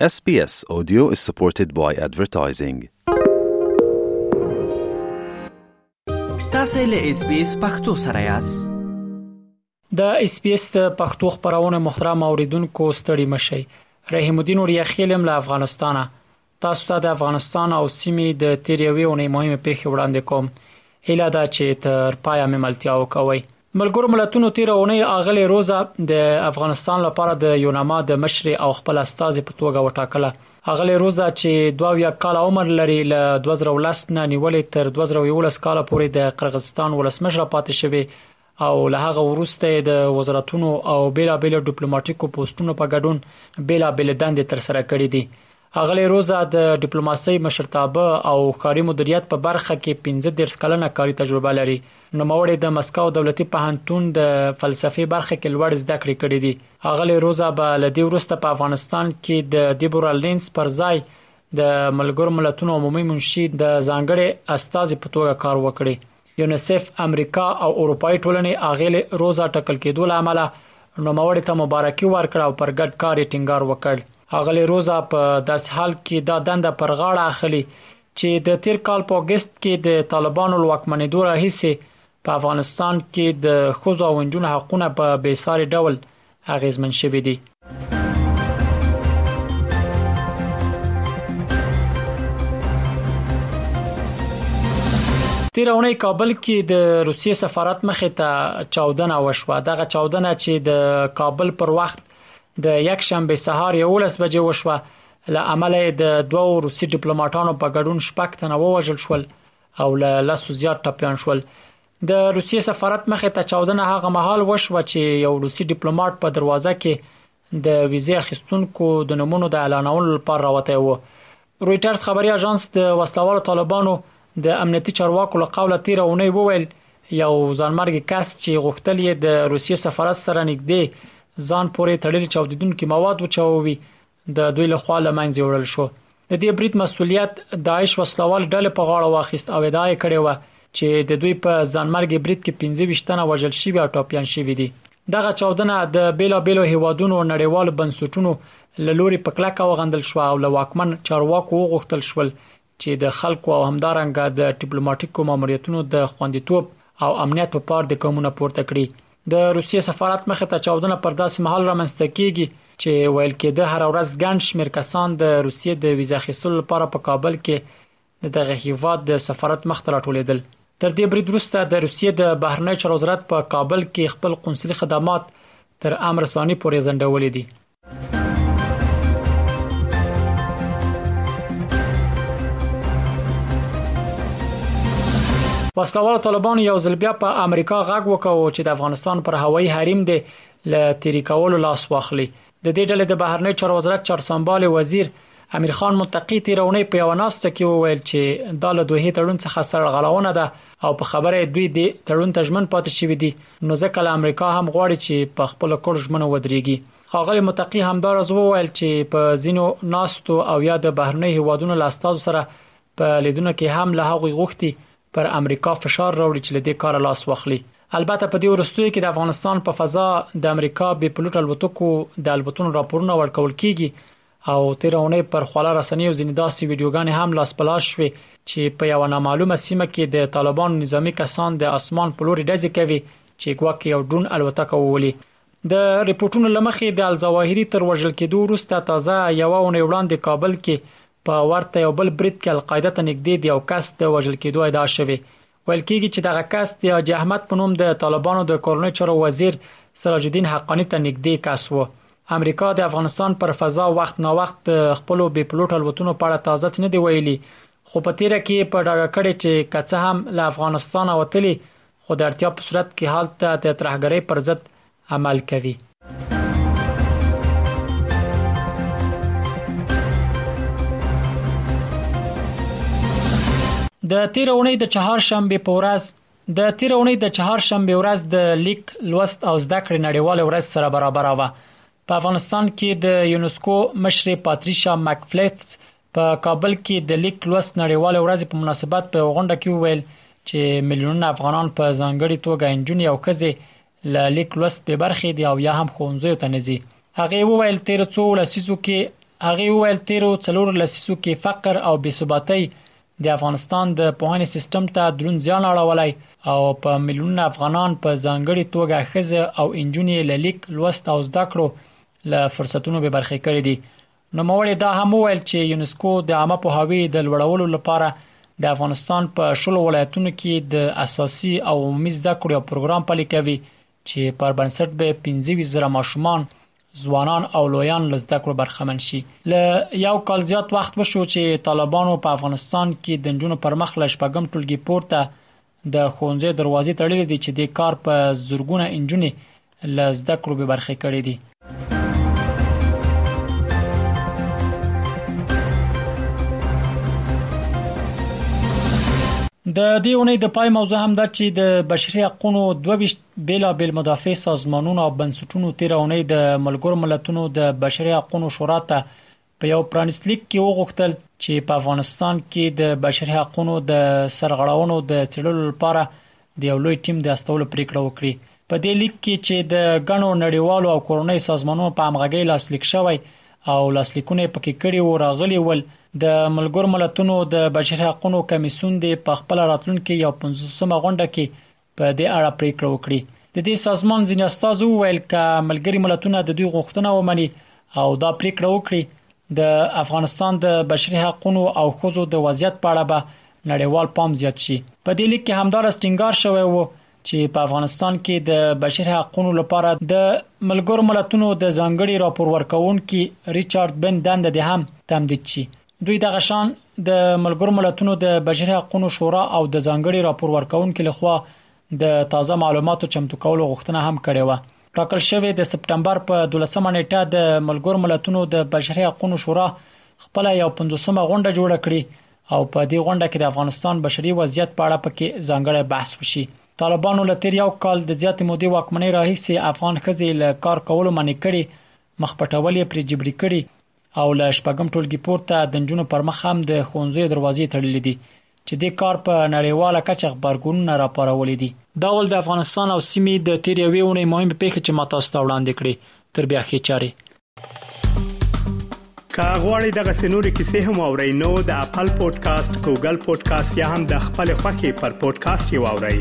SBS Audio is supported by advertising. تاسو له اس بي اس پختو سره یاست د اس بي اس د پښتو خبرونه محترم اوریدونکو ستړي مشي رحیم الدین اوریا خیلم له افغانستانه تاسو ته د افغانستان او سیمې د تیریوي اونۍ مهمه پیښه وړاندې کوم اله دا چې تر پایه مې ملتیا وکوي ملګرو ملتونو تیره اونۍ آغلې روزا د افغانستان لپاره د یوناما د مشرې او خپل استازې په توګه وټاکله. آغلې روزا چې 72 کاله عمر لري، له 2010 نه نیولې تر 2011 کاله پورې د قرغزستان ولسمشره پاتې شوې او له هغه وروسته یې د وزارتونو او بیلابیلو ډیپلوماټیکو پوسټونو په ګډون بیلابیلې دندې ترسره کړې دي. اغلې روزا د ډیپلوماسۍ، مشرتابه او ښاري مدیریت په برخه کې پنځه دېرش کلنه کاري تجربه لري. نوموړې د مسکو دولتي پوهنتون د فلسفې برخه کې لوړې زده کړې کړې دي. اغلې روزا به له دې وروسته په افغانستان کې د دیبورا لینز پر ځای د ملګرو ملتونو عمومي منشي د ځانګړې استازې په توګه کار وکړي. یونیسف، امریکا او اروپايي ټولنې اغیلې روزا ټکل کیدو له امله نوموړې ته مبارکي ورکړه او پر ګډ کار یې ټینګار وکړ. اغلې روزا په داسې حال کې دا دنده پر غاړه اخلي چې د تیر کال په اګست کې د طالبانو له واکمنیدو راهیسې په افغانستان کې د ښځو او نجونو حقونه په بې ساري ډول اغیزمن شوي دي. تیر اونۍ کابل کې د روسیې سفارت مخې ته چاودنه وشوه دغه چاودنه چې د کابل پر وخت د یک شنبه سهار 11 بجې وشوه له عمله د دوو روسي ډیپلوماټانو په ګډون شپږ تنه ووژل شول او له لاسو زیات ټپيان شول د روسیې سفارت مخې ته چاودنه هغه مهال وشوه چې یو روسي ډیپلوماټ په دروازه کې د ویزې اخیستونکو د نمونو د اعلانولو لپاره راوتی و رويټرز خبري اژانس د وسلوالو طالبانو د امنیتي چارواکو له قوله تیر اونۍ وویل یو ځانمرګي کس چې غوښتل یې د روسیې سفارت سره نږدې ځان پورې تړلي چاودیدونکي مواد وچاووي د دوی له خوا لمنځه یوړل شو د دې برید مسولیت داعش وسلوال ډلې په غاړه واخیست او ادعا یې کړې و چې د دوی په ځانمرګي برید کې 15 تنه وژل شوي او ټاپیان شوي دي دغه چاودنه د بیلابیلو هیوادونو نړیوالو بنسټونو له لوري په کلکه وغندل شو او له واکمن چارواکو وغوښتل شول چې د خلکو او همدارنګه د ډیپلوماټیکو ماموریتونو د خوندیتوب او امنیت په پار د ګامونه پورته کړي د روسیې سفارت مخه ته چاودنه پر داسې مهال رامنځته کیږي چې ویل کېده هر ورځ ګڼ شمیر کسان د روسیې د ویزه اخیستلو لپاره په کابل کې د دغه هیواد د سفارت مخ ته راټولیدل تر دې برید وروسته د روسیې د بهرنی چارو وزارت په کابل کې خپل قونسلي خدمات تر امر ثاني پورې ځنډولې دي وسلوال طالبان یو ځل بیا په امریکا غږ وکاو چې د افغانستان پر هوایي حریم دی ل تیری کولو لاس واخلي د دې ډلې د بهرنی چارو وزارت چارسمبال وزیر امیر خان متقی تیرونی په یو ناسته کې وویل چې دا له دوه تړون څخه سرغړونه ده او په خبره دوی د تړون تجمن پاتې شوې دي نو ځکه له امریکا هم غواړي چې په خپل کړو ژمنو ودرېږي خاغلی متقی همدارز وویل چې په ځینو ناستو او یا د بهرنۍ هیوادونو له استادو سره په لیدونو کې هم له هغوی غوښتي پر امریکا فشار راوړي چې له دې کار لاس واخلي البته په دې ورستیو کې د افغانستان په فضا د امریکا بې پلوټ الوتکو د الوتنو راپورونه ورکول کیږي او تیر اونۍ پر خواله رسنیو ځینې داسې ویډیوګانې هم لاس په لاس شوې چې په یو نامعلومه سیمه کې د طالبانو نظامی کسان د اسمان په لوري ډزې کوي چې ګواکې یو ډرون الوتکه وولي د رپورټونو لمخې د الزواهری تر وژل کېدو وروسته تازه یو اونۍ وړاندې کابل کې په ورته یو بل برید کې القاعده ته نږدې د یو کس د وژل کېدو ادعا شوې ویل کیږي چې دغه کس د حاجي احمد په نوم د طالبانو د کورنۍ چارو وزیر سراج الدین حقانی ته نږدې کس و امریکا د افغانستان پر فضا وخت نا وخت د خپل بې پلوټ الوتنو په اړه تازه څه نه دی ویلي خو په تیره کې په ډاګه کړي چې که څه هم له افغانستان وتلی خو د اړتیا په صورت کې حالت ته د ترهګرۍ پر ضد عمل کوي. د تیر اونۍ د چهارشنبه په ورځ د تیر اونۍ د چهارشنبه ورځ د لیک لوست او زده کړې نړیواله ورځ سره برابر و په افغانستان کې د یونسکو مشر پاتریشا مکفلیتس په کابل کې د لیک لوست نړیواله ورځ په مناسبت په غونډه کې وویل چې میلیونونه افغانان په ځانګړي توګه انجونې او ښځې له لیک لوست بې برخې دي او یا هم ښوونځیو ته نه ځي هغه وویل تیر څو لسیزو کې هغه وویل تیرو څلور لسیزو کې فقر او بې ثباتۍ د افغانستان د پوهنې سیستم ته درون زیان اړولی او په میلیونونه افغانان په ځانګړي توګه ښځه او انجونې له لیک لوست او زده کړو له فرصتونو بې برخې کړې دي نوموړي دا هم وویل چې یونسکو د عامه پوهاوي د لوړولو لپاره د افغانستان په شلو ولایتونو کې د اساسي او عمومي زده کړو یو پروګرام پلي کوي چې پر بنسټ به 25 زره ماشومان ځوانان او لویان له زده کړو برخمن شي له یو کال زیات وخت وشو چې طالبانو په افغانستان کې د نجونو پر مخ له شپږم ټولګي پورته د ښوونځیو دروازې تړلې دي چې د کار په زرګونه انجونې له زده کړو به برخې کړې دي د دې اونۍ د پای موضوع هم دا چې د بشري حقوقو 22 بیلابل مدافع سازمانونو او بنسټونو تیر اونۍ د ملګرو ملتونو د بشري حقوقو شورا ته په یو پرانیست لیک کې وغوښتل چې په افغانستان کې د بشري حقوقو د سرغړونو د څېړلو لپاره د یو لوی ټیم د استولو پریکړه وکړي په دې لیک کې چې د غنو نړیوالو او کورنۍ سازمانونو په همغږۍ لاسلیک شوی او لاسلیکونه پکې کړي و راغلي ول د ملګر ملتونو د بشري حقوقو کمیسون دی په خپل راتلونکو یو 15مه غونډه کې په دې اړه پریکړه وکړي د دې سازمان ځینې استادو وویل ک ملګری ملتونه د دوی غوښتنه ومني او دا پریکړه وکړي د افغانستان د بشري حقوقو او خوځو د وضعیت په اړه به نړیوال پام زیات شي په دې لیک کې همدارس ټینګار شوی وو چې په افغانستان کې د بشري حقوقو لپاره د ملګرو ملتونو د ځانګړي راپور ورکوونکي ریچارډ بن دند د هم تمدید شي دوی دغه شان د ملګرو ملتونو د بشري حقوقو شورا او د ځانګړي راپور ورکونکو لخوا د تازه معلوماتو چمتو کولو غوښتنه هم کړې و ټاکل شوې د سپټمبر په 12مه نیټه د ملګرو ملتونو د بشري حقوقو شورا خپل یو 15مه غونډه جوړه کړي او په دې غونډه کې د افغانستان بشري وضعیت په اړه پکې ځانګړی بحث وشي طالبانو له تیر یو کال د زیاتې مودې واکمنۍ راهیسې افغان ښځې له کار کولو منې کړي مخ پټول یې پرې جبري کړي او له شپږم ټولګي پورته د نجونو پر مخ هم د ښوونځیو دروازې تړلې دي چې د کار په نړیواله کچه خبرګونونه راپارولې دي. دا ول د افغانستان او سیمې د تیر یوې اونۍ مهمې پېښې چې ما تاسو ته وړاندې کړې. تر بیا ښې چارې. که غواړئ دغه سنوري کیسې هم او رینو د خپل پودکاسټ ګوګل پودکاسټ یا هم د خپل خاكي پر پودکاسټ یو اورئ